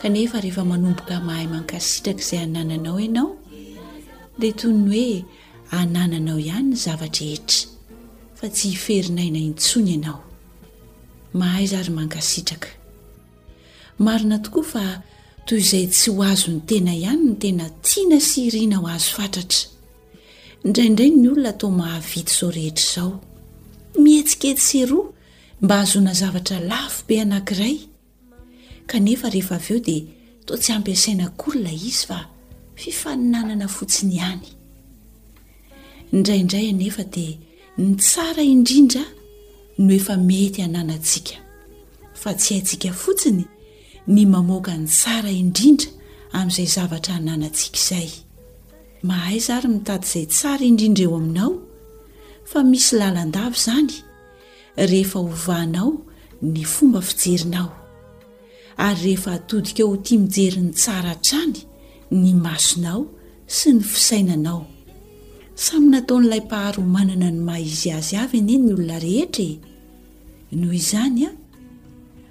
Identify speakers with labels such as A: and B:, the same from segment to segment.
A: Kanefa rehefa manomboka mahay mankasitraka izay anananao ianao, dia toy ny hoe anananao ihany ny zava-drehetra, fa tsy hiferin'aina intsony ianao. Mahaiza àry mankasitraka. Marina tokoa fa toy izay tsy ho azon'ny tena ihany ny tena tiana sy iriana ho azo fatratra. Indraindray ny olona toa mahavita izao rehetra izao. Mihetsiketsy sy eroa mba hahazoana zavatra lafo be anankiray. kanefa rehefa avy eo dia toa tsy ampiasaina akory ilay izy fa fifaninanana fotsiny ihany. Indraindray anefa dia ny tsara indrindra no efa mety ananantsika fa tsy haintsika fotsiny ny mamoaka ny tsara indrindra amin'izay zavatra ananantsika izay. Mahay zary mitady izay tsara indrindra eo aminao fa misy lalandava izany. rehefa hovanao ny fomba fijerinao ary rehefa atodika ho tia mijery ny tsara hatrany ny masonao sy ny fisainanao samy nataon'ilay mpahary ho manana ny maha izy azy avy anie ny olona rehetra e noho izany a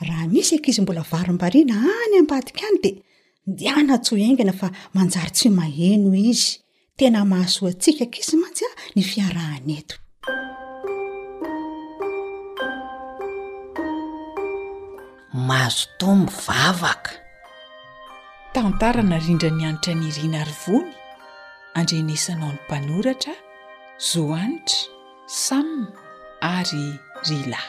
B: Raha misy ankizy mbola varimbariana any ambadika any dia ndihana tsy ho haingana fa manjary tsy maheno izy. Tena mahasoa antsika ankizy mantsy ny fiarahana eto.
C: Mazotoa mivavaka.
D: Tantara narindra ny hanitra Nirina Arivony, andrenesanao ny mpanoratra, Zo Hanitra. Sam ary Rila.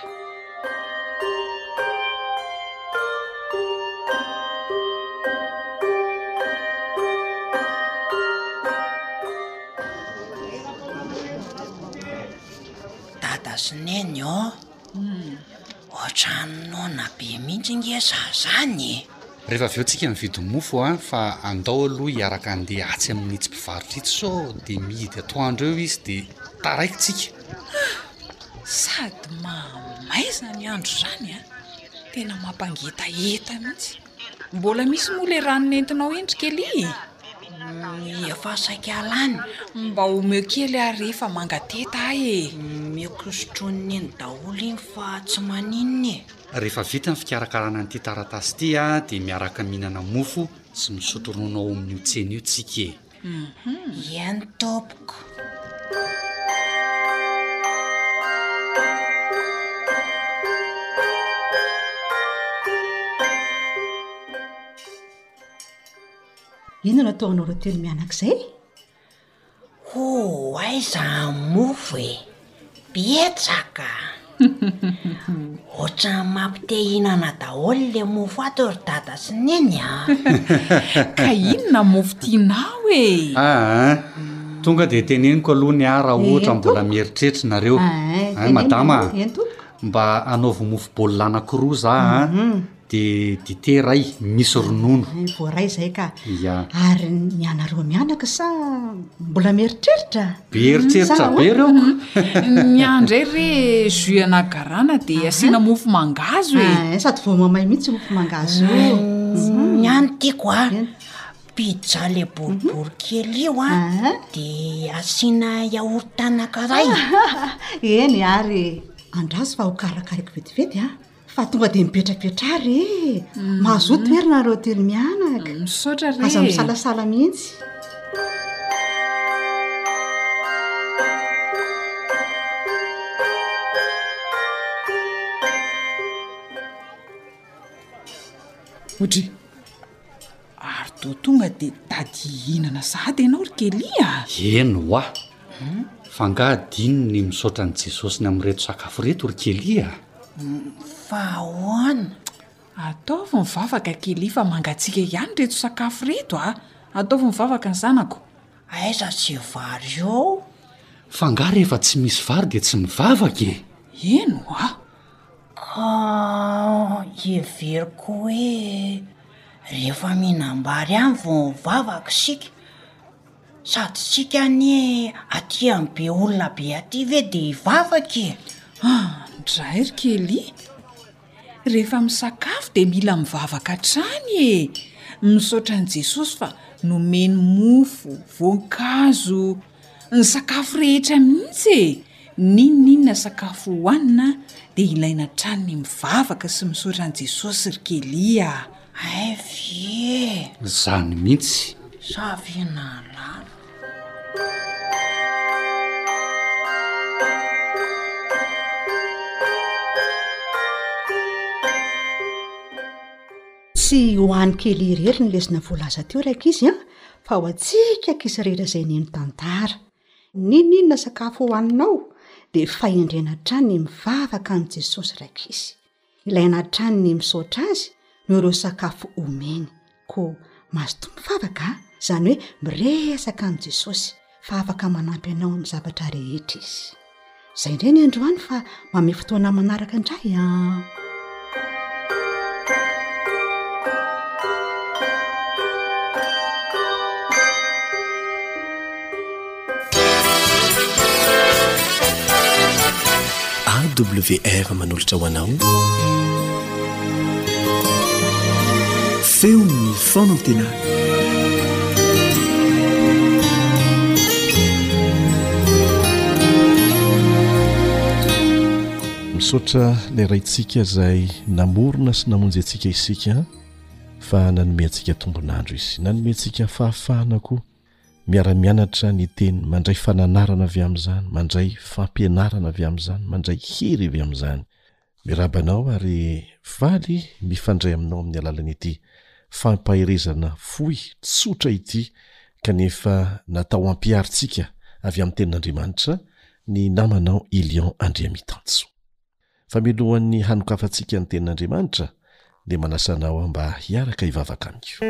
C: Dada sy Neny ô! Ohatran'ny noana be mihitsy nge za zany e!
E: Rehefa avy eo tsika mividy mofo a! Fa andao aloha hiaraka handeha atsy amin'itsy mpivarotra itsy sao dia mihidy atoandro eo izy dia taraiky tsika. Ah!
D: Sady mahamaiza ny andro izany a! Tena mampangetaheta mihitsy. Mbola misy moa le rano nentinao indry Kelly?
C: Uhm, efa saika lany.
D: Mba omeo kely ary efa mangateta ahy e.
C: Omeko sotroiny neny daholo iny fa tsy maninona e.
E: Rehefa vita ny fikarakarana an'ity taratasy ity dia miaraka mihinana mofo sy misotro ronono ao amin'io tsena io tsika e.
C: Eny tompoko.
B: Inona no atao anao roa telo mianaka izay?
C: Ho aiza hamofo e? Betsaka a! Ohatran'ny mampite hihinana daholo le mofo ato ry dada sy neny a!
D: Ka inona mofo tianao e?
E: Aa, tonga dia teneniko aloha ny ahy raha ohatra mbola mieritreritra nareo. Ay madama
B: a!
E: Mba anaovy mofo baolina anakiroa za a! De dite ray misy ronono.
B: Ay voaray izay ka.
E: Ia.
B: Ary ny anareo mianaka sa mbola mieritreritra?
E: Be eritreritra
B: Sa
E: be ahoana? reo.
D: Ny ahy indray re jus ana garana dia asiana mofo mangahazo e.
B: Ah, sady vao mamay mihitsy io mofo mangahazo io.
C: Ny ahy ny tiako a, pizza le boribory kely io a, dia asiana yaourt anankiray.
B: Eny ary e, andraso fa hokarakaraiko vetivety an. fa tonga dia mipetrapetra re mhm. mahazoa toerina reo telo mianaka
D: misaotra re aza
B: misalasala mihitsy
D: odry ary to tonga dia tady hihinana sahady ianao ry kelia
E: eno oa hmm? fa ngaha dino ny misaotra an'i jesosy ny amin'ireto sakafo reto ry kelia
C: Fa ahoana?
D: Ataovy mivavaka Kelly fa mangatsiaka ihany ireto sakafo ireto a! Ataovy mivavaka ny zanako.
C: Aiza tsy io vary
E: io? F'angaha rehefa tsy misy vary dia tsy mivavaka e?
D: Eny
C: hoa! Heveriko hoe rehefa mihinam-bary ihany vao mivavaka isika. Sady tsika anie aty am be olona be aty ve de hivavaka e?
D: Ah! Ndray ry Kelly, rehefa misakafo dia mila mivavaka hatrany e! Misaotra an'i Jesosy fa nomeny mofo, voankazo, ny sakafo rehetra mihitsy e! N'inon'inona sakafo hohanina dia ilaina hatrany ny mivavaka sy misaotra an'i Jesosy ry Kelly
C: a! Aivie!
E: Zany
C: mintsy! Savinalala!
B: Tsy ho an'i Kelly irery ny lesona voalaza teo ry ankizy an! fa ho antsika ankizy rehetra izay nihaino tantara. N'inon'inona sakafo hohaninao dia fahendrena hatrany ny mivavaka amin'i Jesosy ry ankizy. Ilaina hatrany ny misaotra Azy noho ireo sakafo omeny. Koa mazotoa mivavaka an! Izany hoe miresaka amin'i Jesosy fa afaka manampy anao amin'ny zavatra rehetra Izy. Izay indray ny androany fa mamehy fotoana manaraka indray an!
F: awr manolotra ho anao feon'ny fonantena misaotra ilay raintsika izay namorona sy namonjy antsika isika fa nanome antsika tombonandro izy nanome antsika fahafahana koa miara-mianatra ny teny mandray fananarana avy amin'izany mandray fampianarana avy amin'izany mandray hery avy amin'izany mirabanao ary valy mifandray aminao amin'ny alalany ity fampaherezana fohy tsotra ity kanefa natao hampiarintsika avy amin'ny tenin'andriamanitra ny namanao elion andriamitanjo Fa milohan'ny hanokafantsika ny Tenin'Andriamanitra dia manasa anao aho mba hiaraka hivavaka amiko.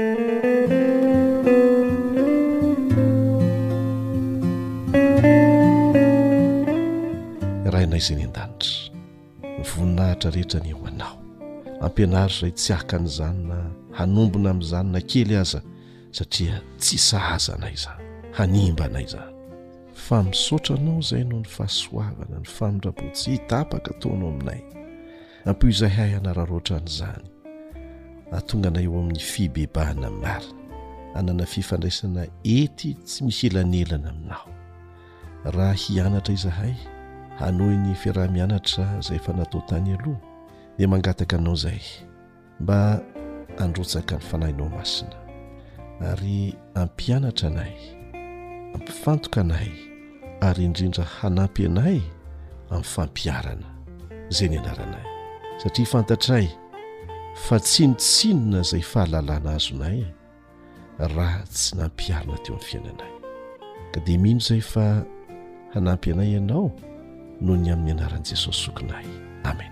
F: Rainay izay ny an-danitra, ny voninahitra rehetra ny ho anao. Ampianaro izay tsy haka an'izany na hanombona amin'izany na kely aza satria tsy sahaza anay izany, hanimba anay izany. Fa misaotra anao izay noho ny fahasoavana, ny famindrabontsihy tapaka ataonao aminay. Ampio izay hay hanararaotra an'izany. Ahatonga anay eo amin'ny fibebahana marina, hanana fifandraisana ety tsy misy elanelana aminao. Raha hianatra izahay, hanohy ny fiaraha-mianatra izay efa natao tany aloha, dia mangataka anao izay. mba handrotsaka ny fanahinao masina ary hampianatra anay hampifantoka anay ary indrindra hanampy anay amin'ny fampiarana izay ny anaranay satria fantatray fa tsinotsinona izay fahalalana azonay raha tsy nampiharina teo amin'ny fiainanay ka dia mino izay fa hanampy anay ianao noho ny amin'ny anaran'i jesosy sokinay amen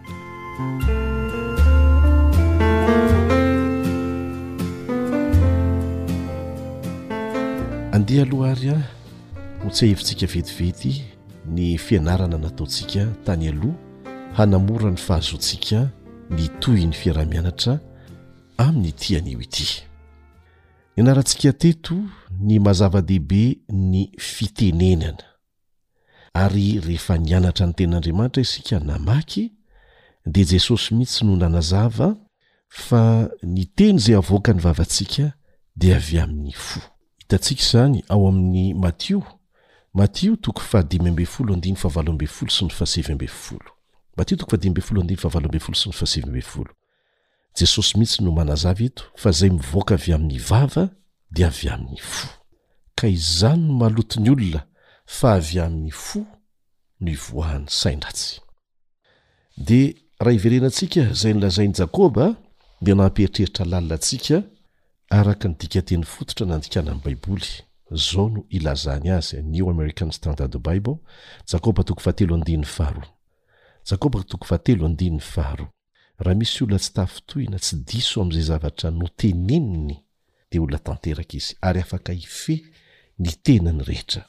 F: andeha aloha ary a ho tsy ahevitsika vetivety ny fianarana nataontsika tany aloha hanamora ny fahazoantsika ny tohin'ny fiaraha-mianatra amin'ity anio ity. Nianarantsika teto ny maha zava-dehibe ny fitenenana. Ary rehefa nianatra ny Tenin'Andriamanitra isika, namaky, dia Jesosy mihitsy no nanazava fa ny teny izay avoakan'ny vavantsika dia avy amin'ny fo. Hitantsika izany ao amin'ny Matio, Matio toko fahadimy ambin'ny folo andininy fahavalo ambin'ny folo sy ny fahasivy ambin'ny folo. Matio toko fahadimy ambin'ny folo andininy fahavalo ambin'ny folo sy ny fahasivy ambin'ny folo. Jesosy mihitsy no manazava eto fa izay mivoaka avy amin'ny vava dia avy amin'ny fo. Ka izany no maloto ny olona fa avy amin'ny fo no ivoahan'ny sain-dratsy. Dia raha iverenantsika izay nolazain'i Jakoba dia nampieritreritra lalina antsika araka ny dikanteny fototra nandikana amin'ny Baiboly. Izao no ilazany azy, New American Standard Bible, Jakoba toko fahatelo andininy faharoa. Jakoba toko fahatelo andininy faharoa. Raha misy olona tsy tafintohina, tsy diso amin'izay zavatra noteneniny, dia olona tanteraka izy, ary afaka hifehy ny tenany rehetra.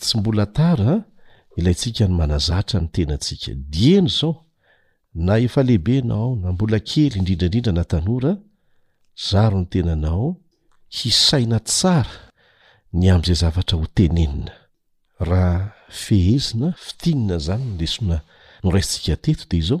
F: Tsy mbola tara, an! Ilaintsika ny manazatra ny tenantsika. Dieny izao, Na efa lehibe ianao, na mbola kely, indrindra indrindra na tanora, zaro ny tenanao hisaina tsara ny amin'izay zavatra hotenenina. Raha fehezina, fintinina izany ny lesona noraisintsika teto, dia izao,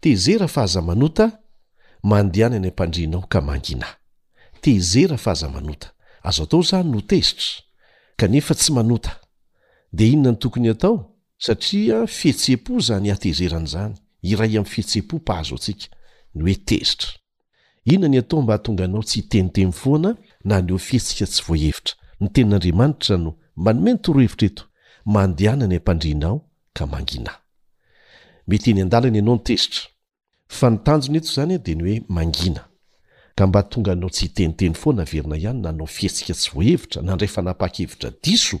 F: Tezera fa aza manota Mandehana any am-pandrianao ka mangina Tezera fa aza manota Azo atao izany no tezitra Kanefa tsy manota Dia inona no tokony atao? Satria fihetseham-po izany hatezeran'izany Iray amin'ny fihetseham-po mpahazo antsika Ny hoe tezitra. Inona ny atao mba hahatonga anao tsy hiteniteny foana na haneho fihetsika tsy voahevitra? Ny Tenin'Andriamanitra no manome ny torohevitra eto, Mandehana ny ampandriana aho, ka mangina ahy. Mety eny an-dalana ianao no tezitra. Fa ny tanjona eto izany dia ny hoe mangina. Ka mba hahatonga anao tsy hiteniteny foana, averina ihany na hanao fihetsika tsy voahevitra, na handray fanapahan-kevitra diso,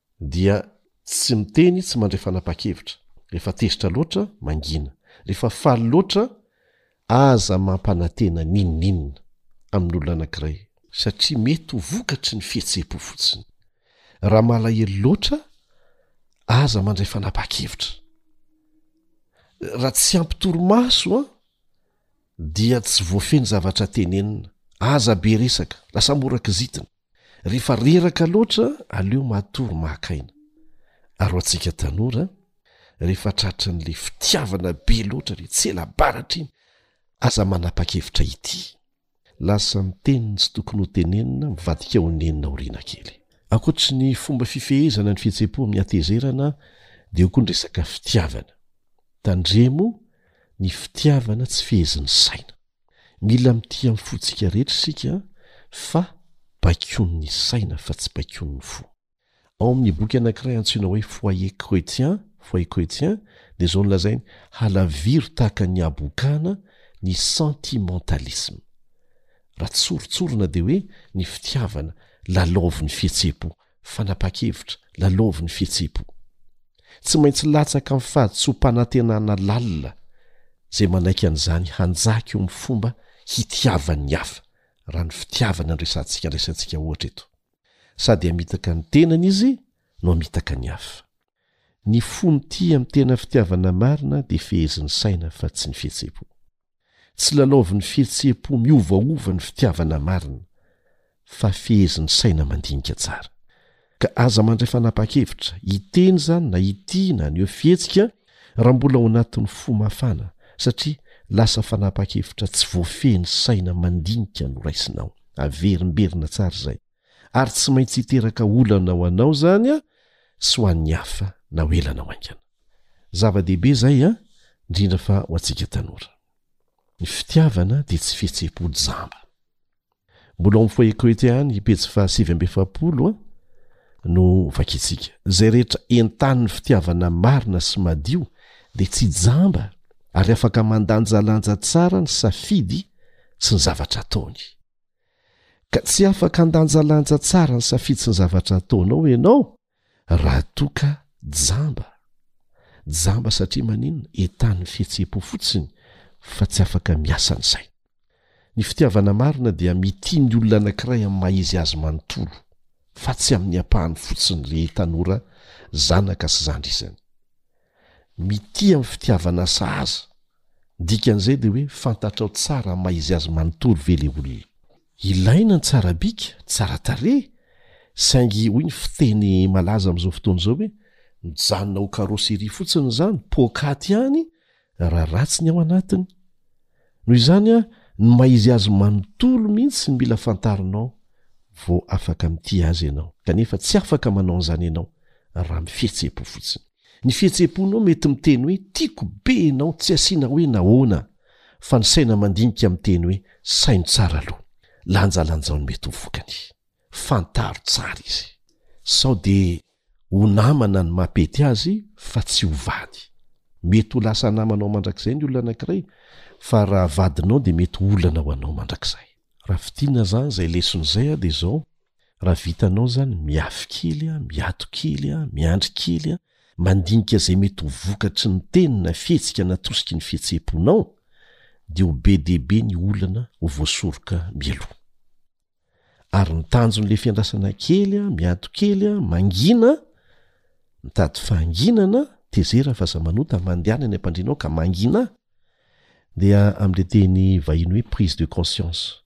F: Dia tsy miteny, tsy mandray fanapahan-kevitra. Rehefa tezitra loatra, mangina. Rehefa faly loatra, aza mampanantena n'inon'inona amin'olona anankiray, satria mety ho vokatry ny fihetseham-po fotsiny. Raha malahelo loatra, aza mandray fanapahan-kevitra. Raha tsy ampy torimaso, dia tsy voafehy ny zavatra tenenina. Aza be resaka, lasa mora kizitina. rehefa reraka loatra aleo matory mahakaina ary ho antsika tanora rehefa tratra n'la fitiavana be loatra re tsy ela baratra iny aza manapa-kevitra ity lasa ny teniny tsy tokony ho tenenina mivadika ho nenina oriana kely ankoatry ny fomba fifehezana ny fihetse-po amin'ny atezerana dia ho koa ny resaka fitiavana tandremo ny fitiavana tsy fehezin'ny saina Mila mitia amin'ny fontsika rehetra isika fa baikoin'ny saina fa tsy baikoin'ny fo. Ao amin'ny boky anankiray antsoina hoe Foyer chrétien, Foyer chrétien, dia izao no lazainy, Halaviro tahaka ny habokana ny sentimentalisme. Raha tsoritsorina dia hoe ny fitiavana lalaovin'ny fihetseham-po. Fanapahan-kevitra, Lalaovy ny fihetseham-po. Tsy maintsy latsaka amin'ny fahadisoam-panantenana lalina izay manaiky an'izany hanjaka eo amin'ny fomba hitiavan'ny hafa, raha ny fitiavana andraisantsika andraisantsika ohatra eto. Sady hamitaka ny tenany izy no hamitaka ny hafa. Ny fo mitia amin'ny tena fitiavana marina dia fehezin'ny saina fa tsy ny fihetseham-po. Tsy lalaovin'ny fihetseham-po miovaova ny fitiavana marina, fa fehezin'ny saina mandinika tsara. Ka aza mandray fanapahan-kevitra, hiteny izany na ity na anio fihetsika, raha mbola ao anatin'ny fo mafana, satria lasa fanapahan-kevitra tsy voafehin'ny saina mandinika no raisinao. Averimberina tsara izay. ary tsy maintsy hiteraka olana ho anao izany sy ho an'ny hafa na ho ela na ho haingana. Zava-dehibe izay, indrindra fa ho antsika tanora. Ny fitiavana dia tsy fihetseham-po jamba. Mbola ao amin'ny Foyer Coeté any, pejy fahasivy amby efapolo, no vakintsika, Izay rehetra entanin'ny fitiavana marina sy madio dia tsy jamba ary afaka mandanjalanja tsara ny safidy sy ny zavatra ataony. Ka tsy afaka handanjalanja tsara ny safidy sy ny zavatra ataonao ianao raha toa ka jamba. Jamba satria maninona? Entanin'ny fihetseham-po fotsiny fa tsy afaka miasa ny saina. Ny fitiavana marina dia mitia ny olona anankiray amin'ny maha izy azy manontolo fa tsy amin'ny ampahany fotsiny ilay tanora zanaka sy zandry isany. Mitia amin'ny fitiavana sahaza. Ny dikan'izay dia hoe fantatrao tsara amin'ny maha-izy azy manontolo ve ilay olona. Ilaina ny tsara bika, tsara tarehy, saingy hoy ny fiteny malaza amin'izao fotoana izao hoe mijanona ho carrosserie fotsiny izany, poakaty ihany, raha ratsy ny ao anatiny. Noho izany, ny maha-izy azy manontolo mihitsy no mila fantarinao vao afaka mitia azy ianao, kanefa tsy afaka manao an'izany ianao raha mifihetse-po fotsiny. Ny fihetseham-ponao mety miteny hoe tiako be ianao tsy asiana hoe nahoana fa ny saina mandinika miteny hoe saino tsara aloha. Lanjalanjao ny mety ho vokany. Fantaro tsara izy. Sao dia ho namana ny maha-pety azy fa tsy ho vady. Mety ho lasa namanao mandrakizay ny olona anankiray fa raha vadinao dia mety ho olana ho anao mandrakizay. Raha fidiana izany izay lesona izay dia izao, Raha vitanao izany, miafy kely, miato kely, miandry kely, mandinika izay mety ho vokatry ny teny na fihetsika natosiky ny fihetseham-ponao, dia ho be dia be ny olana ho voasoroka mialoha. Ary ny tanjon'ilay fiandrasana kely, miato kely, mangina, mitady fahanginana, tezera fa aza manota, mandehana ny ampandrianao ka mangina, dia amin'ilay teny vahiny hoe prise de conscience.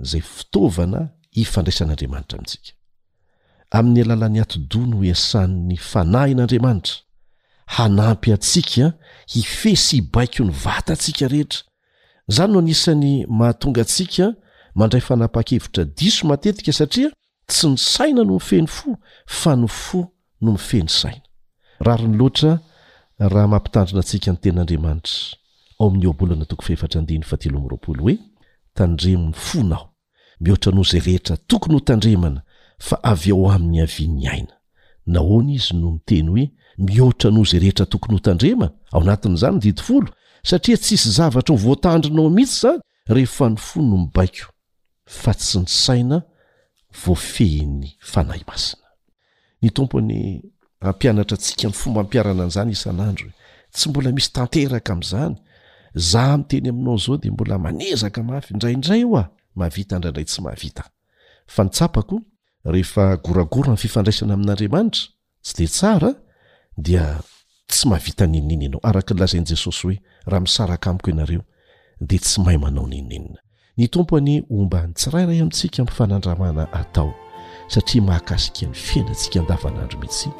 F: izay fitaovana ifandraisan'Andriamanitra amintsika. Amin'ny alalan'ny atidoha no iasan'ny Fanahin'Andriamanitra hanampy antsika hifehy sy hibaiko ny vatantsika rehetra. Izany no anisan'ny mahatonga antsika mandray fanapahan-kevitra diso matetika satria Tsy ny saina no mifehy ny fo fa ny fo no mifehy ny saina. Rariny loatra raha mampitandrina antsika ny Tenin'Andriamanitra ao amin'ny Ohabolana toko fahefatra andininy fahatelo amby roapolo hoe, Tandremo ny fonao, mihoatra noho izay rehetra tokony hotandremana, fa avy ao aminy havia ny aina. Nahoana izy no niteny hoe mihoatra noho izay rehetra tokony hotandremana, ao anatin'izany ny Didy folo? Satria tsy hisy zavatra ho voatandrina ao mihitsy izany rehefa ny fo no mibaiko. fa tsy ny saina voafehin'ny Fanahy Masina. Ny Tompo anie hampianatra antsika ny fomba hampiharana an'izany isan'andro e! Tsy mbola misy tanteraka amin'izany. Za miteny aminao izao dia mbola manezaka mafy indraindray hoa mahavita indraindray tsy mahavita. Fa ny tsapako rehefa goragora ny fifandraisana amin'Andriamanitra tsy dia tsara dia tsy mahavita n'inon'inona ianao, araka ny lazain'i Jesosy hoe, Raha misaraka amiko ianareo, dia tsy mahay manao n'inon'inona. Ny Tompo anie homba ny tsirairay amintsika amin'ny fanandramana atao, satria mahakasika ny fiainantsika andavanandro mihitsy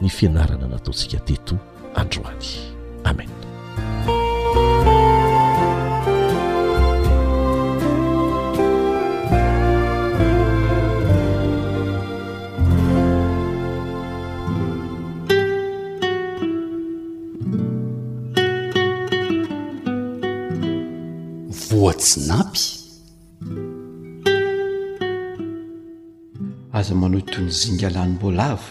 F: ny fianarana nataontsika teto. androany amen
E: voatsinapy
A: aza manohy toy ny
G: zinga lanim-boalavo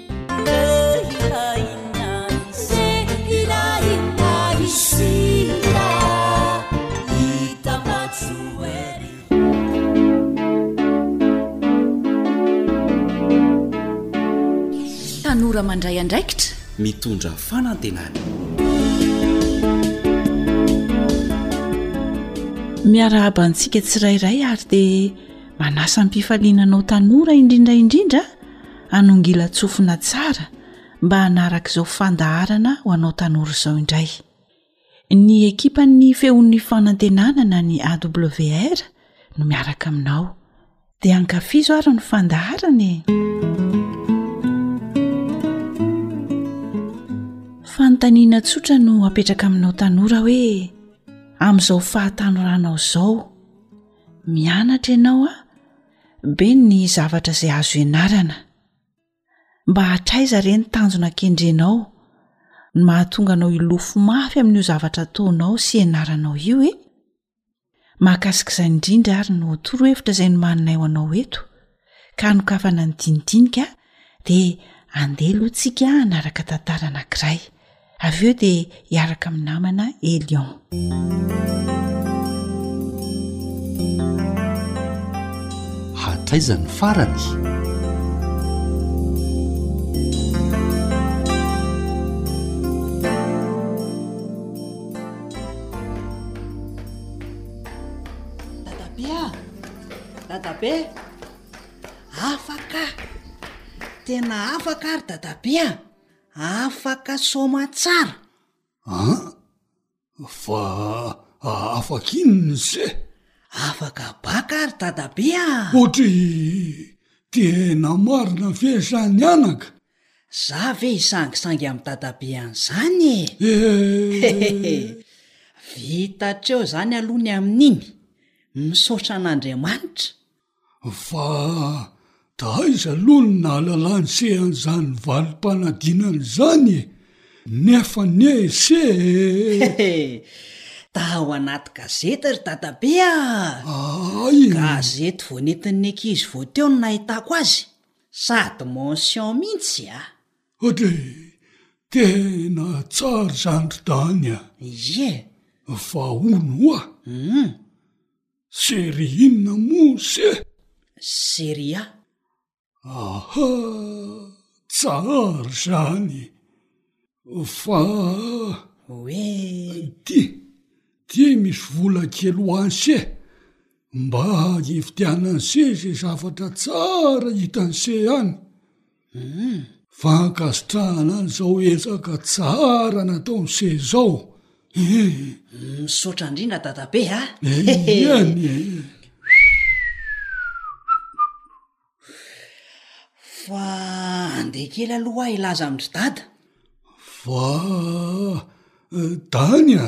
H: Tanora mandray andraikitra,
E: mitondra fanantenana.
H: Miarahaba antsika tsirairay ary dia manasa am-pifaliana anao tanora indrindra indrindra. hanongilan-tsofina tsara mba hanaraka izao fandaharana ho anao tanora izao indray. Ny ekipan'ny Feon'ny Fanantenana na ny AWR no miaraka aminao. Dia ankafizo ary ny fandaharana e! Fanontaniana tsotra no apetraka aminao tanora hoe amin'izao fahatanoranao izao. Mianatra ianao a! Be ny zavatra izay azo ianarana. Mba hatraiza re ny tanjona kendrenao no mahatonga anao hilofo mafy amin'io zavatra ataonao sy ianaranao io e? Mahakasika izany indrindra ary no torohevitra izay nomaninay ho anao eto ka hanokafana ny dinidinika dia andeha aloha tsika hanaraka tantara anankiray avy eo dia hiaraka amin'ny namana elion
E: hatraizan'ny farany
C: dadabe a dadabe Afaka, tena afaka ary dadabe a! Afaka soamantsara.
I: An? Fa afaka inona ise?
C: Afaka baka ary dadabe a!
I: Otry tena marina ve izany anaka?
C: Za ve hisangisangy amin'i dadabe an'izany e!
I: Hehehe!
C: Vita hatreo izany aloha ny amin'iny. Misaotra an'Andriamanitra.
I: Fa taiza aloha ny nahalala ny sehan'izany valim-panadinana izany e! Nefa anie ese
C: e! Tao anaty gazety ry dadabe a!
I: Ay!
C: Gazety vao nentin'ny ankizy vao teo no nahitako azy, sady mention mihitsy a!
I: Otre! Tena tsara izany ry dany a!
C: Ie!
I: Fa hono hoa!
C: Hum!
I: Serie inona moa
C: se eh? Serie A.
I: Aha, tsara zany. Fa.
C: Hoe.
I: Ty, ty misy vola kely ho any se. Mba hividianany se ze zavatra tsara hitan'i se any. Humm. Fankasitrahana an'izao ezaka tsara nataon'i se izao eh.
C: Misaotra indrindra dadabe a!
I: Eny e!
C: Fa andeha kely aloha aho hilaza amin-dry dada.
I: Vaa, Dany a!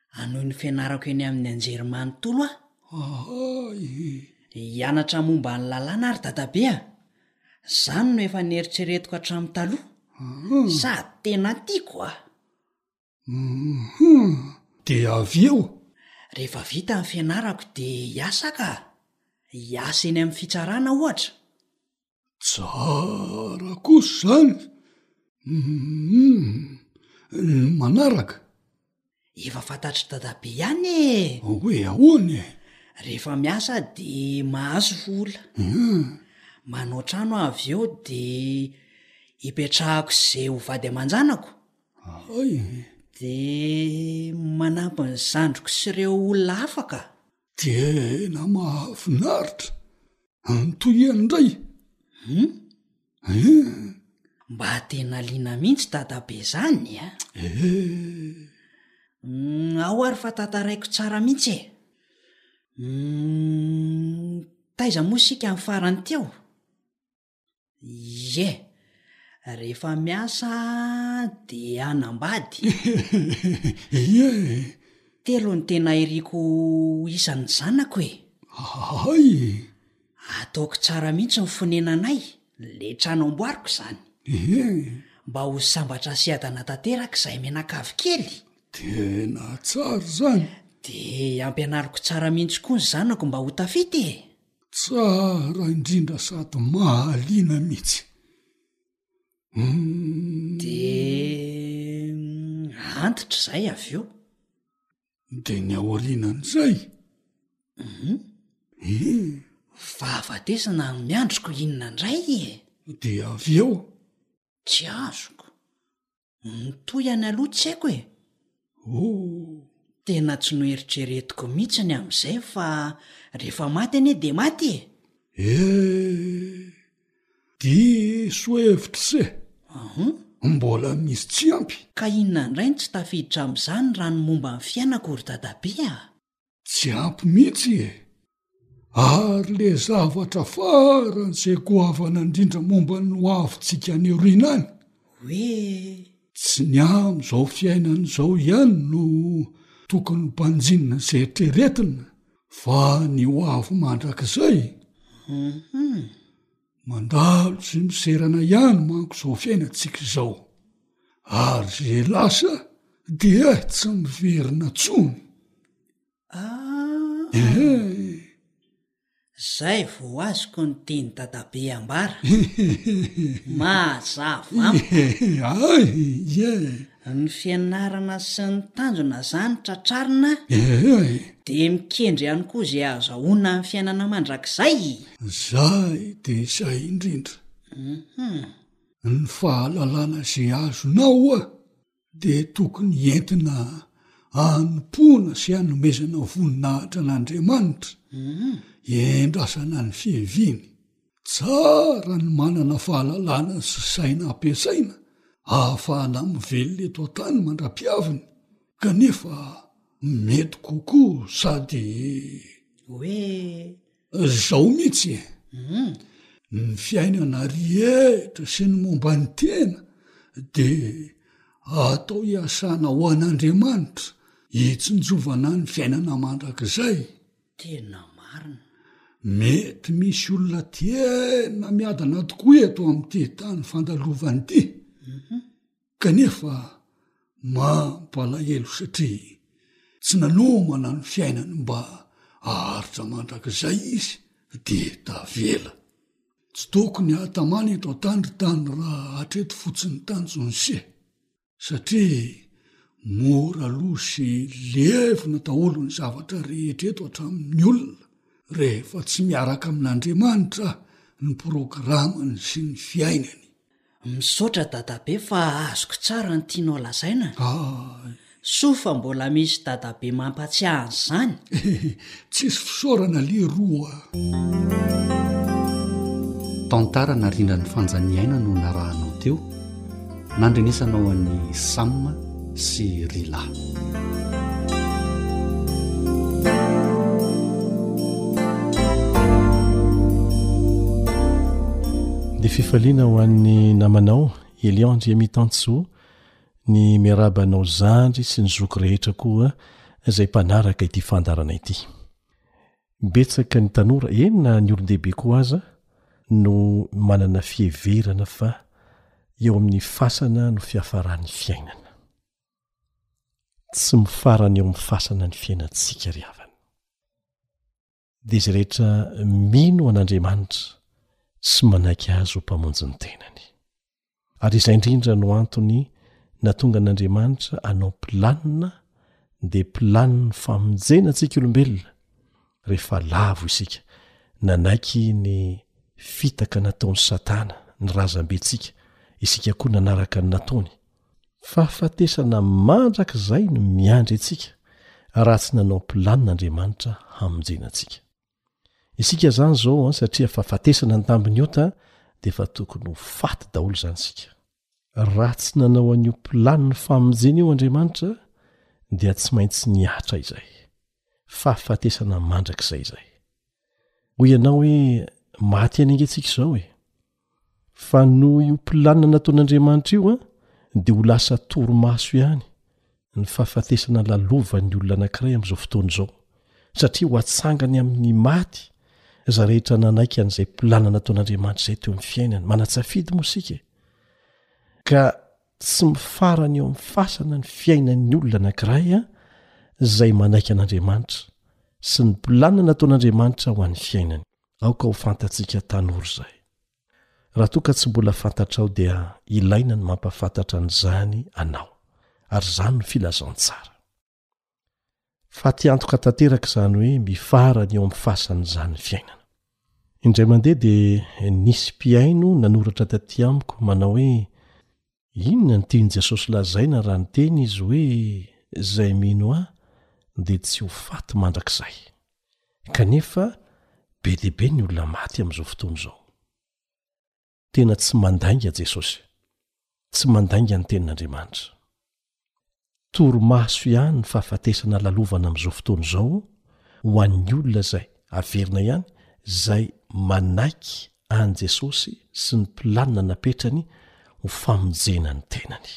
I: hanohy ny
C: fianarako eny amin'ny anjerimanontolo
I: aho.
C: Ahay e! Hianatra momba ny lalàna ary dadabe a! Izany no efa neritreretiko hatramin'ny taloha. Ah. Sady tena tiako a!
I: Mhm. Dia avy eo?
C: Rehefa vita ny fianarako dia hiasa aho ka! Hiasa eny amin'ny fitsarana ohatra.
I: Tsara kosa zany humm ny manaraka.
C: Efa fantatr'i dadabe ihany e!
I: Hoe ahoana e?
C: Rehefa miasa de mahazo vola. Humm. Manao trano aho avy eo de ipetrahako izay ho vady aman-janako.
I: Hay.
C: De manampy ny zandriko sy ireo olona hafa ka.
I: Tena mahafinaritra! Antohiany indray um um.
C: Mba tena liana mihitsy dadabe izany a!
I: Eh!
C: Um ao ary fa tantaraiko tsara mihitsy e! Um taiza moa isika ny farany teo? ye rehefa miasa de anambady
I: ye
C: telo ny tena iriko isan'ny zanako e
I: ay
C: ataoko tsara mihitsy ny fonenanay le trano amboariko izany
I: ye
C: mba ho sambatra sy adana tanteraka izay menakavy kely
I: tena tsara izany
C: de ampianariko tsara mihitsy koa ny zanako mba ho tafita e
I: Tsara indrindra sady mahaliana mihitsy.
C: Dia antitra izay avy eo.
I: Dia ny aorianan'izay?
C: Fahafatesana no miandriko inona indray e?
I: Dia avy eo?
C: Tsy azoko. ny tohiny aloha tsy haiko e!
I: oh!
C: tena tsy noeritreretiko mihitsy ny amin'izay fa rehefa maty anie dia maty e!
I: eh! diso hevitra se! ahum! mbola misy tsy ampy!
C: ka inona indray no tsy tafiditra amin'izany raha ny momba ny fiainako ry dadabe ah!
I: Tsy ampy mihitsy e! Ary le zavatra farany zay goavana indrindra momba ny ho avintsika any aoriana any?
C: Hoe?
I: Tsy ny am zao fiainana izao ihany no tokony ho banjinina sy eritreretina fa ny ho avy mandrakizay? Hum. Mandalo sy miserana ihany manko izao fiainantsika izao, ary izay lasa dia tsy miverina intsony.
C: Ah!
I: Ehe!
C: Zay vao azoko ny tian'i Dadabe hambara. Hehehehe! Mazava amiko. Hehehe!
I: Ay! Ie!
C: Ny fianarana sy ny tanjona izany tratrarina dia mikendry ihany koa izay hahazahoana ny fiainana mandrakizay.
I: Izay dia izay indrindra. Ny fahalalana izay azonao dia tokony entina hanompoana sy hanomezana voninahitra an'Andriamanitra, iandrasana ny fiaviany. Tsara ny manana fahalalana sy saina ampiasaina ahafahana mivelona eto an-tany mandra-pihaviny, kanefa mety kokoa sady.
C: Hoe.
I: Izao mihitsy e! Ny fiainana rehetra sy ny momba ny tena dia atao hiasana ho an'Andriamanitra, hitsinjovana ny fiainana mandrakizay.
C: Tena marina.
I: Mety misy olona tena miadana tokoa eto amin'ity tany fandalovan'ny ity, kanefa mampalahelo satria tsy nanomana ny fiainany mba aharitra mandrakizay izy dia tavela. Tsy tokony hahatamana eto an-tany ry tany raha hatreto fotsiny tany Jonsia. satria mora lo sy levona daholo ny zavatra rehetra eto hatramin'ny olona rehefa tsy miaraka amin'Andriamanitra ny programany sy ny fiainany.
C: Misaotra dadabe fa azoko tsara ny tianao lazaina. Soa fa mbola misy dadabe mampatsiahy an'izany.
I: Tsisy fisaorana leroa a.
E: Tantara narindran'ny fanjaniaina no narahanao teo, nandrenesanao an'i Sam sy Rila.
F: Dia fifaliana ho an'ny namanao Elion Andriamitansoa Ny miarahaba anao zandry sy ny zoky rehetra koa izay mpanaraka ity fandaharana ity. Betsaka ny tanora, eny na ny olon-dehibe koa aza, no manana fiheverana fa eo amin'ny fasana no fiafaran'ny fiainana. Tsy mifarana eo amin'ny fasana ny fiainantsika ry havana. dia izay rehetra mino an'Andriamanitra sy manaiky azy ho mpamonjy ny tenany. Ary izay indrindra no antony natonga an'Andriamanitra anao mpilanina dia mpilanin'ny famonjena antsika olombelona rehefa lavo isika nanaiky ny fitaka nataon'i Satana ny razambentsika isika koa nanaraka ny nataony Fahafatesana mandrakizay no miandry antsika raha tsy nanao planina Andriamanitra hamonjena antsika. Isika izany izao an, satria fahafatesana ny tambin'ny ota dia efa tokony ho faty daholo izany isika. Raha tsy nanao an'io planin'ny famonjena io Andriamanitra dia tsy maintsy nihatra izay. Fahafatesana mandrakizay izay. Hoy ianao hoe, maty any ange tsika izao e! Fa noho io planina nataon'Andriamanitra io dia ho lasa torimaso ihany ny fahafatesana lalovan'ny olona anankiray amin'izao fotoana izao, satria ho atsangany amin'ny maty izay rehetra nanaiky an'izay planina nataon'Andriamanitra izay teo amin'ny fiainany. Manan-tsafidy moa isika, ka tsy mifarana eo amin'ny fasana ny fiainan'ny olona anankiray izay manaiky an'Andriamanitra sy ny planina nataon'Andriamanitra ho an'ny fiainany. Aoka ho fantatsika tanora izay. Raha toa ka tsy mbola fantatrao dia ilaina ny mampahafantatra an'izany anao, ary izany no filazantsara. Fatiantoka tanteraka izany hoe mifarana eo amin'ny fasan'izany fiainana. Indray mandeha dia nisy mpihaino nanoratra taty amiko manao hoe Inona no tian'i Jesosy lazaina raha niteny izy hoe izay mino ahy dia tsy ho faty mandrakizay? Kanefa be dia be ny olona maty amin'izao fotoana izao. Tena tsy mandainga Jesosy. Tsy mandainga ny Tenin'Andriamanitra. Torimaso ihany ny fahafatesana lalovana amin'izao fotoana izao ho an'ny olona izay, averina ihany, izay manaiky an'i Jesosy sy ny planina napetrany ho famonjena ny tenany.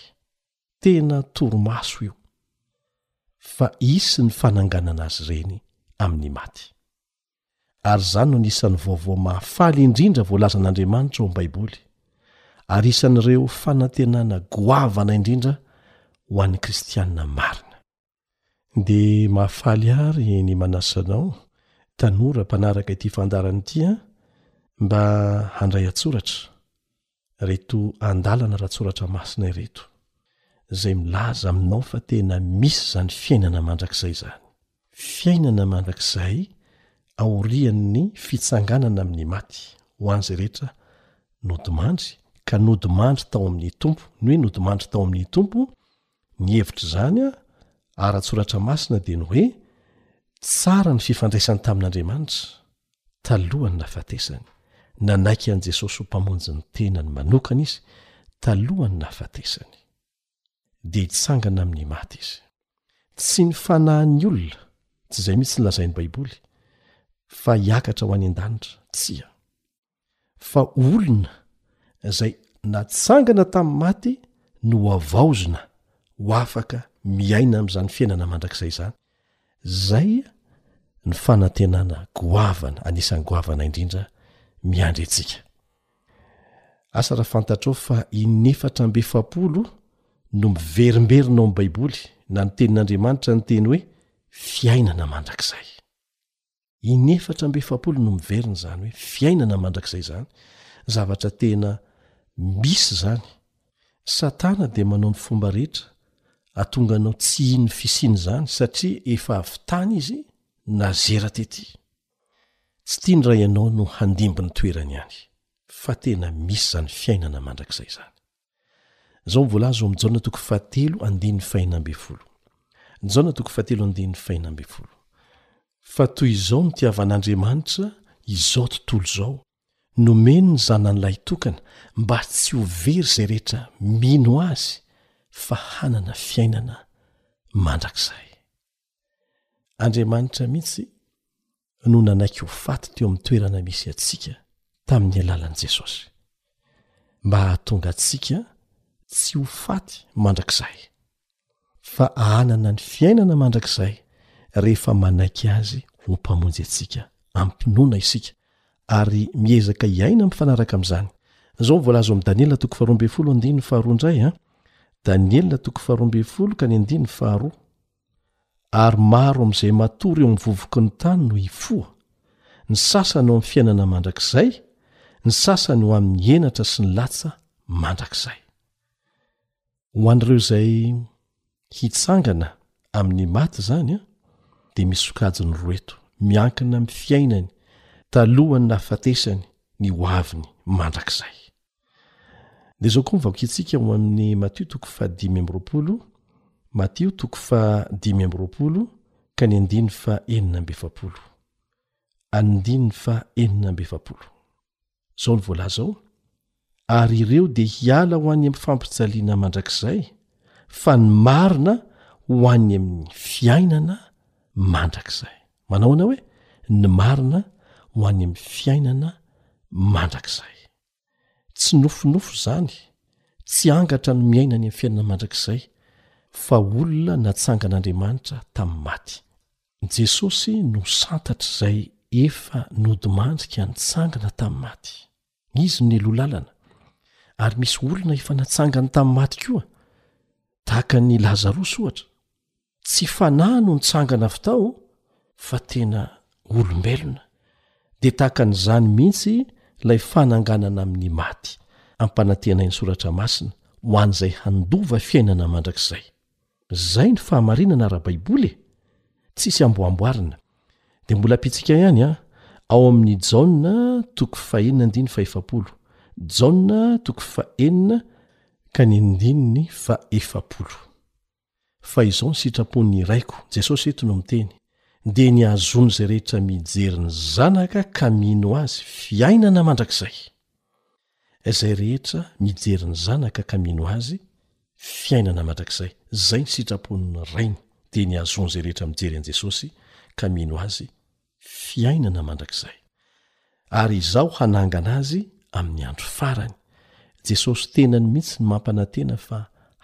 F: Tena torimaso io fa hisy ny fananganana azy ireny amin'ny maty. ary izany no anisan'ny vaovao mahafaly indrindra voalazan'Andriamanitra ao amin'ny Baiboly, ary isan'ireo fanantenana goavana indrindra ho an'ny Kristianina marina. Dia mahafaly àry ny manasa anao, tanora mpanaraka ity fandaharana ity, mba handray an-tsoratra. reto andalana ratsoratra masina ireto zay milaza aminao fa tena misy zany fiainana mandrakizay zany fiainana mandrakizay aorian'ny fitsanganana amin'ny maty ho an'izay rehetra nodimandry ka nodimandry tao amin'ny tompo ny hoe nodimandry tao amin'ny tompo ny hevitra izany a ara-tsoratra masina dia ny hoe tsara ny fifandraisany tamin'andriamanitra talohan'ny nahafatesany. Nanaiky an'i Jesosy ho Mpamonjy ny tenany manokana izy talohan'ny nahafatesany, dia hitsangana amin'ny maty izy. Tsy ny fanahin'ny olona, tsy izay mihitsy no lazain'ny Baiboly, fa hiakatra ho any an-danitra. Tsia. fa olona izay natsangana tamin'ny maty no havaozina ho afaka miaina amin'izany fiainana mandrakizay izany, izay ny fanantenana goavana anisan'ny goavana indrindra miandry antsika. Asa raha fantatrao fa in'efatra amby efapolo no miverimberina ao amin'ny Baiboly na ny Tenin'Andriamanitra ny teny hoe fiainana mandrakizay. inefatra amby efapolo no miverina izany hoe fiainana mandrakizay izany zavatra tena misy izany satana dia manao ny fomba rehetra atonga anao tsy hino ny fisiana izany satria efa avy tany izy nazera tety tsy tia ny ray anao no handimby ny toerany ihany fa tena misy izany fiainana mandrakizay izany Izao no voalaza ao amin'ny Jaona toko fahatelo andininy fahina ambin'ny folo. Jaona toko fahatelo andininy fahina ambin'ny folo. Fa toy izao no tiavan'Andriamanitra izao tontolo izao, nomeny ny Zanany Lahitokana mba tsy ho very izay rehetra mino Azy fa hanana fiainana mandrakizay. Andriamanitra mihitsy no nanaiky ho faty teo amin'ny toerana misy antsika tamin'ny alalan'i Jesosy, mba hahatonga antsika tsy ho faty mandrakizay, fa hanana ny fiainana mandrakizay rehefa manaiky Azy ho Mpamonjy antsika amim-pinoana isika ary miezaka hiaina mifanaraka amin'izany. Izao no voalaza ao amin'ny Daniela toko faharoa ambin'ny folo andininy faharoa indray an, Daniela toko faharoa ambin'ny folo ka ny andininy faharoa. Ary maro amin'izay matory eo amin'ny vovoky ny tany no hifoha, ny sasany ho amin'ny fiainana mandrakizay, ny sasany ho amin'ny henatra sy ny latsa mandrakizay. Ho an'ireo izay hitsangana amin'ny maty izany an, dia misy sokajiny roa eto, miankina amin'ny fiainany talohan'ny nahafatesany ny hoaviny mandrakizay. dia zao koa nyvaokintsika ho amin'ny matio toko fa dimy ambyroapolo matio toko fa dimy ambyroapolo ka ny andiny fa enina mbefapolo andiny fa enina mbefapolo zao ny voalaza ao ary ireo dia hiala ho any amin'ny fampijaliana mandrakizay fa ny marina ho any amin'ny fiainana mandrakizay manahoana hoe ny marina ho any amin'ny fiainana mandrakizay tsy nofinofy izany tsy angatra ny miaina any amin'ny fiainana mandrakizay fa olona natsangan'Andriamanitra tamin'ny maty. Jesosy no santatr'izay efa nodimandrika nitsangana tamin'ny maty. Izy no nialoha lalana. Ary misy olona efa natsangany tamin'ny maty koa, tahaka an'i Lazarosy ohatra. Tsy fanahy no nitsangana avy tao fa tena olombelona. Dia tahaka an'izany mihitsy ilay fananganana amin'ny maty, ampanantenain'ny Soratra Masina, ho an'izay handova fiainana mandrakizay. Izay ny fahamarinana ara-baiboly e! Tsisy amboamboarina. Dia mbola ampitsika ihany an, ao amin'ny Jaona toko fahenina andininy fahaefapolo. Jaona toko fahenina ka ny andininy fahaefapolo. fa izao ny sitrapon'ny Raiko, Jesosy eto no miteny, dia ny hahazoan'izay rehetra mijery ny Zanaka ka mino Azy fiainana mandrakizay. Izay rehetra mijery ny Zanaka ka mino Azy, fiainana mandrakizay. Izay ny sitrapon'ny Rainy, dia ny hahazoan'izay rehetra mijery an'i Jesosy ka mino Azy, fiainana mandrakizay. Ary izaho hanangana azy amin'ny andro farany. Jesosy tenany mihitsy ny mampanantena fa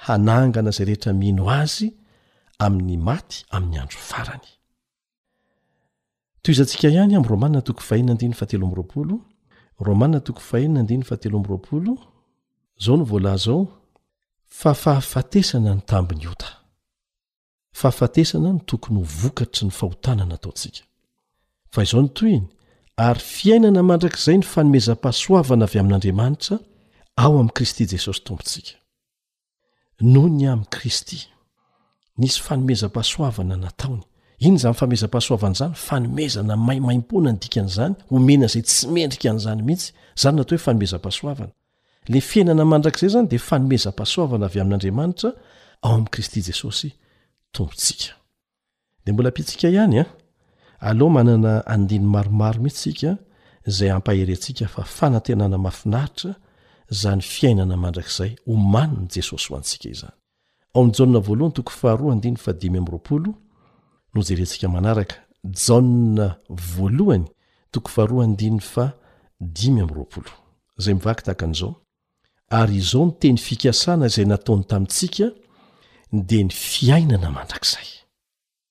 F: hanangana izay rehetra mino azy amin'ny maty amin'ny andro farany. Toizantsika ihany amin'i Romana toko fahina andiny fatelo amroapolo Romana toko fahina andiny fatelo amroapolo zao no voalaza ao fa fahafatesana ny tambiny ota. Fahafatesana no tokony ho vokatry ny fahotana nataontsika. Fa izao ny tohiny, Ary fiainana mandrakizay ny fanomezam-pahasoavana avy amin'Andriamanitra ao amin'i Kristy Jesosy Tompontsika. Noho ny amin'i Kristy, nisy fanomezam-pahasoavana nataony. Inona izany fanomezam-pahasoavana izany? Fanomezana maimaimpoana ny dikan'izany, omena izay tsy mendrika an'izany mihitsy. Izany no atao hoe fanomezam-pahasoavana. Ilay fiainana mandrakizay izany dia fanomezam-pahasoavana avy amin'Andriamanitra ao amin'i Kristy Jesosy Tompontsika. Dia mbola ampiantsika ihany an, aleo manana andiny maromaro mihitsy isika izay hampahery antsika fa fanantenana mahafinaritra izany fiainana mandrakizay omanin'i Jesosy ho antsika izany. Ao amin'ny Jaona voalohany toko faharoa andininy fahadimy amby roapolo no jerentsika manaraka. Jaona voalohany toko faharoa andininy faha dimy amby roapolo, izay mivaky tahaka an'izao, Ary izao no teny fikasana izay nataony tamintsika, dia ny fiainana mandrakizay.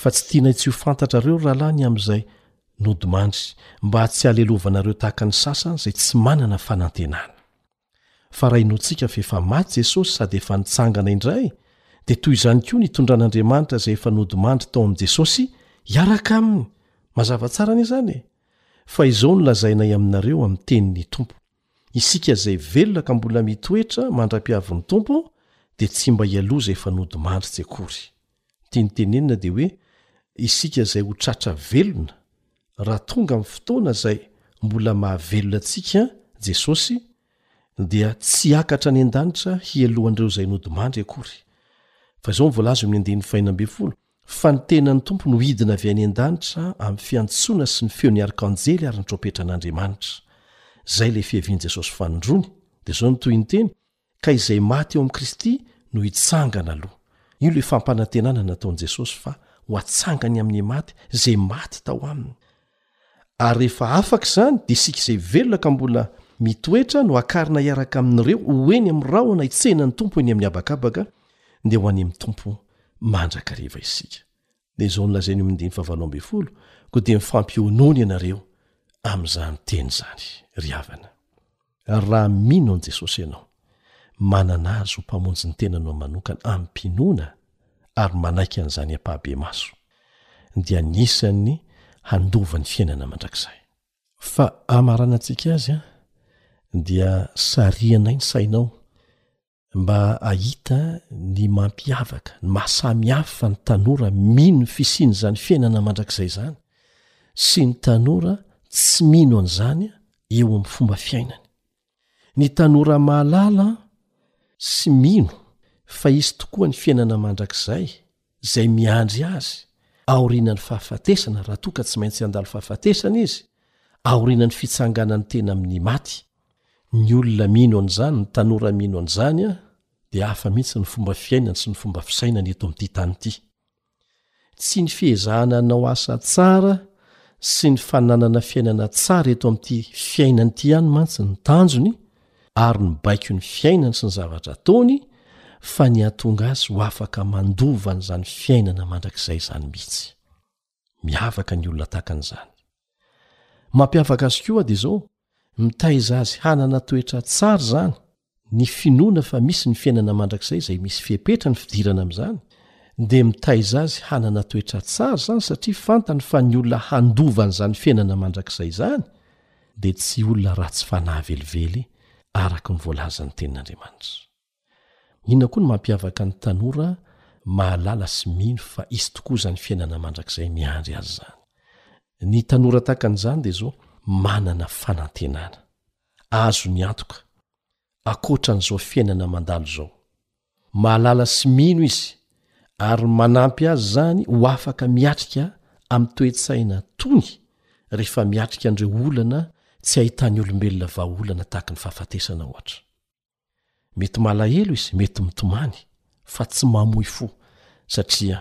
F: fa tsy tianay tsy ho fantatrareo ry rahalahy ny amin'izay nodimandry, mba tsy halelovanareo tahaka ny sasany izay tsy manana fanantenana. Fa rainoantsika fa efa maty Jesosy sady efa nitsangana indray, dia toy izany koa ny itondran'Andriamanitra izay efa nodimandry tao amin'i Jesosy hiaraka Aminy. Mazava tsara anie izany e! Fa izao no lazainay aminareo amin'ny tenin'ny Tompo, isika izay velona ka mbola mitoetra mandra-piavin'ny Tompo dia tsy mba hialoha izay efa nodimandry tsy akory. Tiany tenenina dia hoe isika izay ho tratra velona raha tonga amin'ny fotoana izay mbola mahavelona antsika Jesosy dia tsy hiakatra any an-danitra hialohan'ireo izay nodimandry akory. Fa izao no voalaza eo amin'ny andininy fahena ambin'ny folo, Fa ny tenan'ny Tompo no hidina avy any an-danitra amin'ny fiantsoana sy ny feon'ny arkanjely ary ny trompetran'Andriamanitra. Izay ilay fiavian'i Jesosy fanindroany. Dia izao no tohiny teny, ka izay maty eo amin'i Kristy no hitsangana aloha. Io ilay fampanantenana nataon'i Jesosy fa ho atsangany amin'ny maty izay maty tao aminy. Ary rehefa afaka izany, dia isika izay velona ka mbola mitoetra no hakarina hiaraka amin'ireo ho eny amin'ny rahona hitsehinan'ny Tompo eny amin'ny habakabaka, dia ho any amin'ny Tompo mandrakariva isika. Dia izao nolazain'io amin'ny dimy fahavalo ambin'ny folo, Koa dia mifampionona ianareo amin'izany teny izany, ry havana. Ary raha mino an'i Jesosy ianao, manana Azy ho Mpamonjy ny tenanao manokana amim-pinoana ary manaiky an'izany ampahibemaso, dia anisan'ny handova ny fiainana mandrakizay. Fa hamaranantsika azy dia sarianay ny sainao mba ahita ny mampiavaka ny mahasamy hafa ny tanora mino ny fisian' izany fiainana mandrakizay izany sy ny tanora tsy mino an' izany eo amin'ny fomba fiainany ny tanora mahalala sy mino fa hisy tokoa ny fiainana mandrakizay izay miandry azy aorianan'ny fahafatesana raha toa ka tsy maintsy handalo fahafatesana izy aorianan'ny fitsanganan'ny tena amin'ny maty ny olona mino an'izany ny tanora mino an'izany a dia hafa mihitsy ny fomba fiainany sy ny fomba fisainany eto amin'ity tany ity tsy ny fihezahana anao asa tsara sy ny fananana fiainana tsara eto amin'ity fiainany ity ihany mantsy ny tanjony ary ny baikon'ny fiainany sy ny zavatra ataony fa ny hahatonga azy ho afaka mandova an'izany fiainana mandrakizay izany mihitsy. Miavaka ny olona tahaka an'izany. Mampiavaka azy koa dia izao, mitaiza azy hanana toetra tsara izany, ny finoana fa misy ny fiainana mandrakizay izay misy fepetra ny fidirana amin'izany, dia mitaiza azy hanana toetra tsara izany satria fantany fa ny olona handova an'izany fiainana mandrakizay izany, dia tsy olona ratsy fanahy velively araka ny voalazan'ny Tenin'Andriamanitra. Inona koa no mampiavaka ny tanora mahalala sy mino fa hisy tokoa izany fiainana mandrakizay miandry azy izany? Ny tanora tahaka an'izany dia izao manana fanantenana azony antoka ankoatra an'izao fiainana mandalo izao. Mahalala sy mino izy, ary manampy azy izany ho afaka miatrika amin'ny toe-tsaina tony rehefa miatrika an'ireo olana tsy ahitan'ny olombelona vahaolana tahaka ny fahafatesana, ohatra. Mety malahelo izy, mety mitomany, fa tsy mamoy fo, satria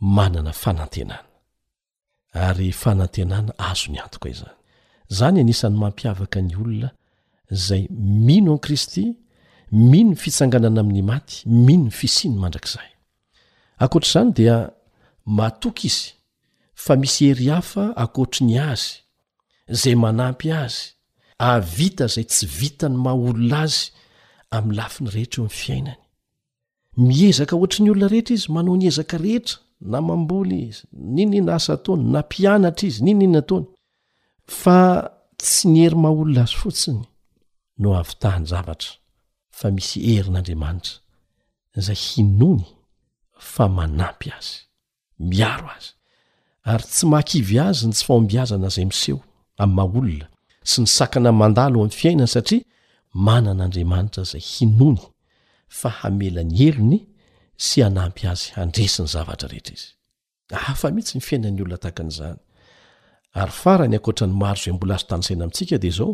F: manana fanantenana. ary fanantenana azo ny antoka izany zany anisan'ny mampiavaka ny olona zay mino an kristy mino ny fitsanganana amin'ny maty mino ny fisiny mandrakizay akoatr'izany dia matoka izy fa misy hery hafa akoatry ny azy zay manampy azy ahavita zay tsy vitan'ny maha olona azy amin'ny lafiny rehetra eo amin'ny fiainany miezaka ohatry ny olona rehetra izy manao ny ezaka rehetra na mamboly izy niniana asa ataony na mpianatra izy niniana ataony fa tsy ny hery maha olona azy fotsiny no avitahany zavatra fa misy herin'andriamanitra izay hinoany fa manampy azy miaro azy ary tsy mahakivy azy ny tsy fahombiazana izay miseho amin'ny maha olona sy ny sakana mandalo amin'ny fiainany satria manana andriamanitra izay hinoany fa hamela ny helony sy hanampy azy handresy ny zavatra rehetra izy hafa mihitsy ny fiainan'ny olona tahaka an'izany ary farany ankoatra ny maro izay mbola azo tanisaina amintsika dia izao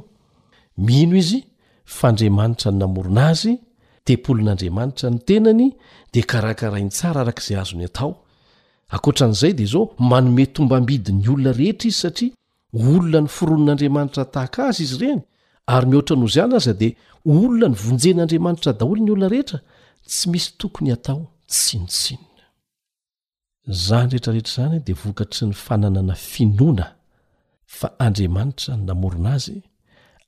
F: Mino izy fa Andriamanitra no namorona azy, tempolin'Andriamanitra ny tenany dia karakarainy tsara araka izay azony atao. Ankoatra an'izay dia izao, manome tombambidy ny olona rehetra izy satria olona noforonin'Andriamanitra tahaka azy izy ireny ary mihoatra noho izany aza dia olona novonjen'Andriamanitra daholo ny olona rehetra, tsy misy tokony hatao tsinontsinona. Izany rehetra rehetra izany dia vokatry ny fananana finoana fa Andriamanitra no namorona azy,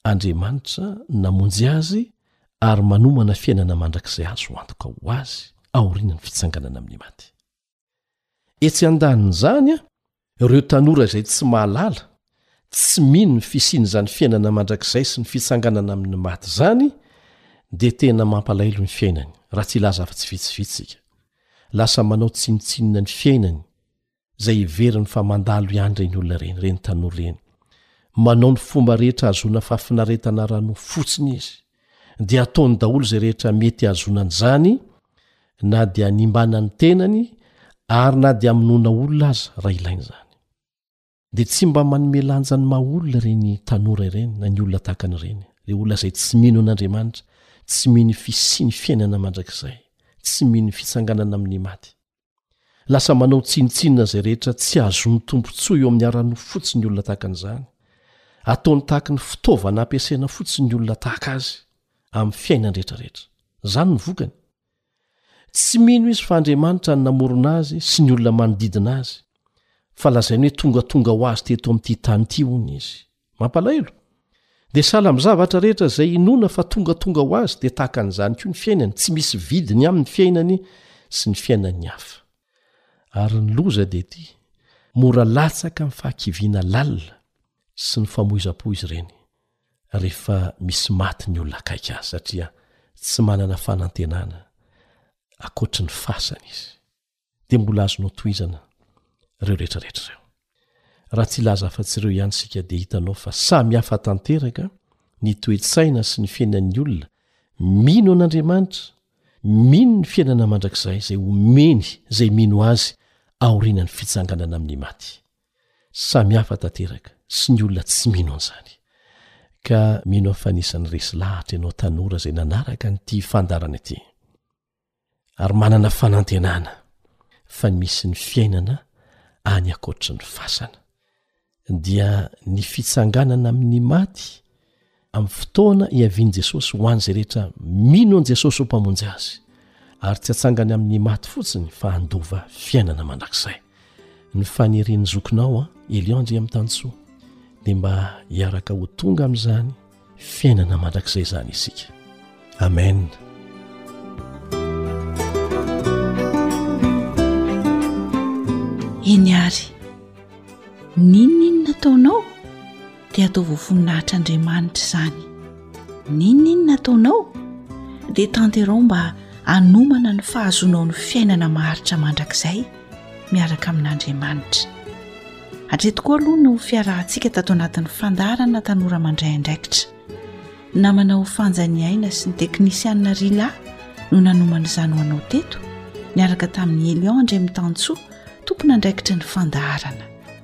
F: Andriamanitra no namonjy azy ary manomana fiainana mandrakizay azo antoka ho azy aorian'ny fitsanganana amin'ny maty. Etsy andanin'izany, Ireo tanora izay tsy mahalala, tsy mino ny fisian'izany fiainana mandrakizay sy ny fitsanganana amin'ny maty izany dia tena mampalaelo ny fiainany raha tsy hilaza afa-tsy vitsivitsy isika. Lasa manao tsinontsinona ny fiainany izay heveriny fa mandalo ihany ireny olona ireny, ireny tanora ireny. Manao ny fomba rehetra hahazoana fahafinaretana ara-nofo fotsiny izy. dia ataony daholo izay rehetra mety hahazoana an'izany na dia nimbana ny tenany ary na dia minoana olona aza raha ilaina izany dia tsy mba manome lanja ny maha olona ireny tanora ireny na ny olona tahaka ny ireny re olona izay tsy mino an'andriamanitra tsy mino fisiany fiainana mandrakizay tsy mino fitsanganana amin'ny maty Lasa manao tsinontsinona izay rehetra tsy hahazoany tombontsoa eo amin'ny ara-nofo fotsiny ny olona tahaka an'izany. Ataony tahaka ny fitaovana ampiasaina fotsiny ny olona tahaka azy amin'ny fiainany rehetrarehetra. Izany no vokany. Tsy mino izy fa Andriamanitra no namorona azy sy ny olona manodidina azy, fa lazainy hoe tongatonga ho azy teto amin'ity tany ity, hono, izy. Mampalahelo? Dia sahala amin'ny zavatra rehetra izay inoana fa tongatonga ho azy dia tahaka an'izany koa ny fiainany, tsy misy vidiny amin'ny fiainany sy ny fiainan'ny hafa. Ary ny loza dia ity, mora latsaka amin'ny fahakiviana lalina sy ny famoizam-po izy ireny, rehefa misy maty ny olona akaiky azy, satria tsy manana fanantenana ankoatry ny fasana izy. dia mbola azonao tohizana ireo rehetra rehetra ireo raha tsy hilaza afa-tsy ireo ihany isika dia hitanao fa samy hafa tanteraka ny toe-tsaina sy ny fiainan'ny olona mino an'andriamanitra mino ny fiainana mandrakizay izay omeny izay mino azy aoriana ny fitsanganana amin'ny maty samy hafa tanteraka sy ny olona tsy mino an'izany ka mino afa-nisan'ny resy lahatra ianao tanora izay nanaraka nyity fandarana ity ary manana fanantenana fa ny misy ny fiainana any ankoatry ny fasana dia ny fitsanganana amin'ny maty amin'ny fotoana iavian'i jesosy ho an'izay rehetra mino an'i jesosy ho mpamonjy azy ary tsy atsangany amin'ny maty fotsiny fa handova fiainana mandrakizay ny fanirian'ny zokinao an Elion Andriamitansoa dia mba hiaraka ho tonga amin'izany fiainana mandrakizay izany isika amen
H: eny ary ninoninona taonao dia ataovy ho voninahitr'Andriamanitra izany. N'inon'inona ataonao dia tanterao mba hanomana ny fahazoanao ny fiainana maharitra mandrakizay miaraka amin'Andriamanitra. Hatreto koa aloha no fiarahantsika tato anatin'ny fandaharana tanora mandray andraikitra. Namana ho fanjany aina sy ny teknisianina Rila no nanomana izany ho anao teto niaraka tamin'ny Elion Andriamitansoa tompon'andraikitry ny fandaharana.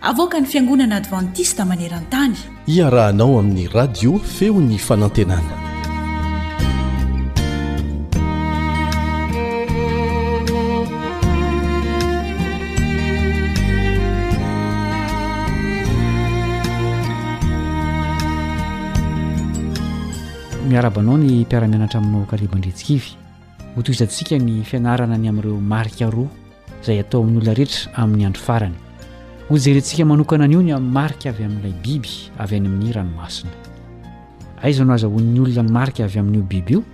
H: Avoakan'ny Fiangonana Advantista maneran-tany.
F: Iarahanao amin'ny Radio Feon'ny Fanantenana.
J: Miarahaba anao ny mpiara-mianatra aminao Kariba Andriantsikivy. Hotohizantsika ny fianarana ny amin'ireo marika roa izay atao amin'ny olona rehetra amin'ny andro farany. Hojerentsika manokana anio ny amin'ny marika avy amin'ilay biby avy any amin'ny ranomasina. Aiza no azahoan'ny olona ny marika avy amin'io biby io?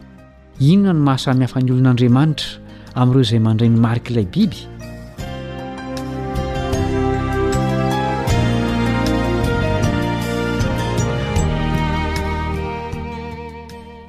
J: Inona no mahasamy hafa ny olon'Andriamanitra amin'ireo izay mandray ny marik'ilay biby?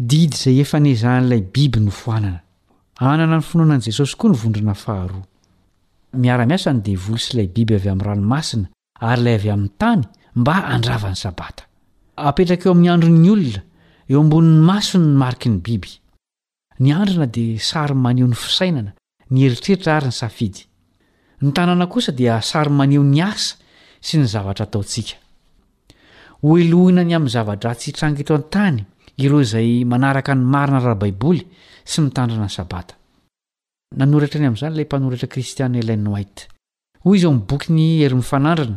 J: Didy izay efa nezahan'ilay biby nofoanana. Hanana ny finoana an'i Jesosy koa ny vondrona faharoa. Miara-miasa ny devoly sy ilay biby avy amin'ny ranomasina ary ilay avy amin'ny tany mba handrava ny Sabata. Apetraka eo amin'ny andron'ny olona, eo ambonin'ny masony ny mariky ny biby. Ny andrina dia sary maneho ny fisainana ny eritreritra ary ny safidy. Ny tanana kosa dia sary maneho ny asa sy ny zavatra ataontsika. Hohelohina ny amin'ny zava-dratsy hitranga eto an-tany ireo izay manaraka ny marina ara-baiboly sy mitandrina ny Sabata. Nanoratra ny amin'izany ilay mpanoratra kristiana Ellen White. Hoy izao ny bokin'i Hery Mifanandrina,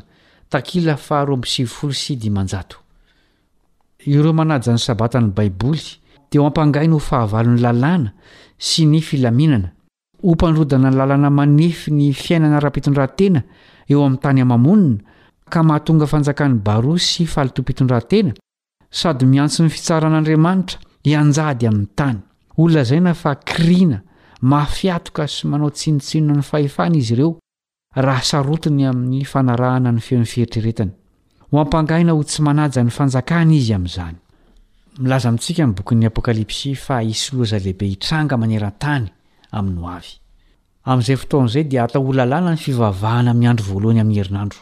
J: takila faha roa amby sivifolo sy dimanjato, Ireo manaja ny Sabatan'ny Baiboly dia ho ampangaina ho fahavalon'ny lalàna sy ny filaminana, ho mpandrodana ny lalana manefy ny fiainana ara-pitondrantena eo amin'ny tany ama-monina ka mahatonga fanjakan'ny baroa sy fahalotoam-pitondrantena, Sady miantso ny fitsaran'Andriamanitra hianjady amin'ny tany. Holazaina fa kiriana, mafiatoka sy manao tsinontsinona ny fahefany izy ireo raha sarotiny amin'ny fanarahana ny feon'ny fieritreretany. Ho ampangaina ho tsy manaja ny fanjakany izy amin'izany. Milaza amintsika ny bokin'ny Apokalypsy fa hisy loza lehibe hitranga maneran-tany amin'ny ho avy. Amin'izay fotoana izay dia hatao ho lalàna ny fivavahana amin'ny andro voalohany amin'ny herinandro.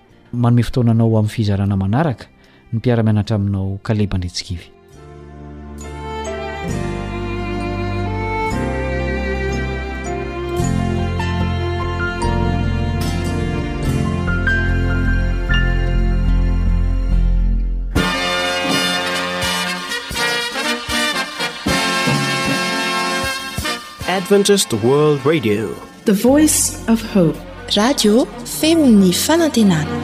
J: Manome fotoana anao ho amin'ny fizarana manaraka ny mpiara-mianatra aminao Caleb Andritsikivy.
K: Adventist World Radio
L: The voice of hope.
M: Radio feo
H: ny fanantenana.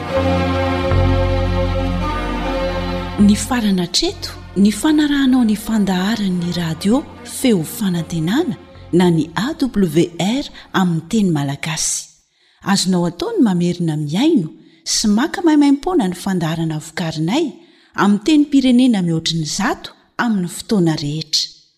H: Nifarana hatreto ny fanarahanao ny fandaharan'ny radio feo fanantenana na ny AWR amin'ny teny malagasy. Azonao atao ny mamerina mihaino sy maka maimaimpoana ny fandaharana vokarinay amin'ny tenim-pirenena mihoatry ny zato amin'ny fotoana rehetra.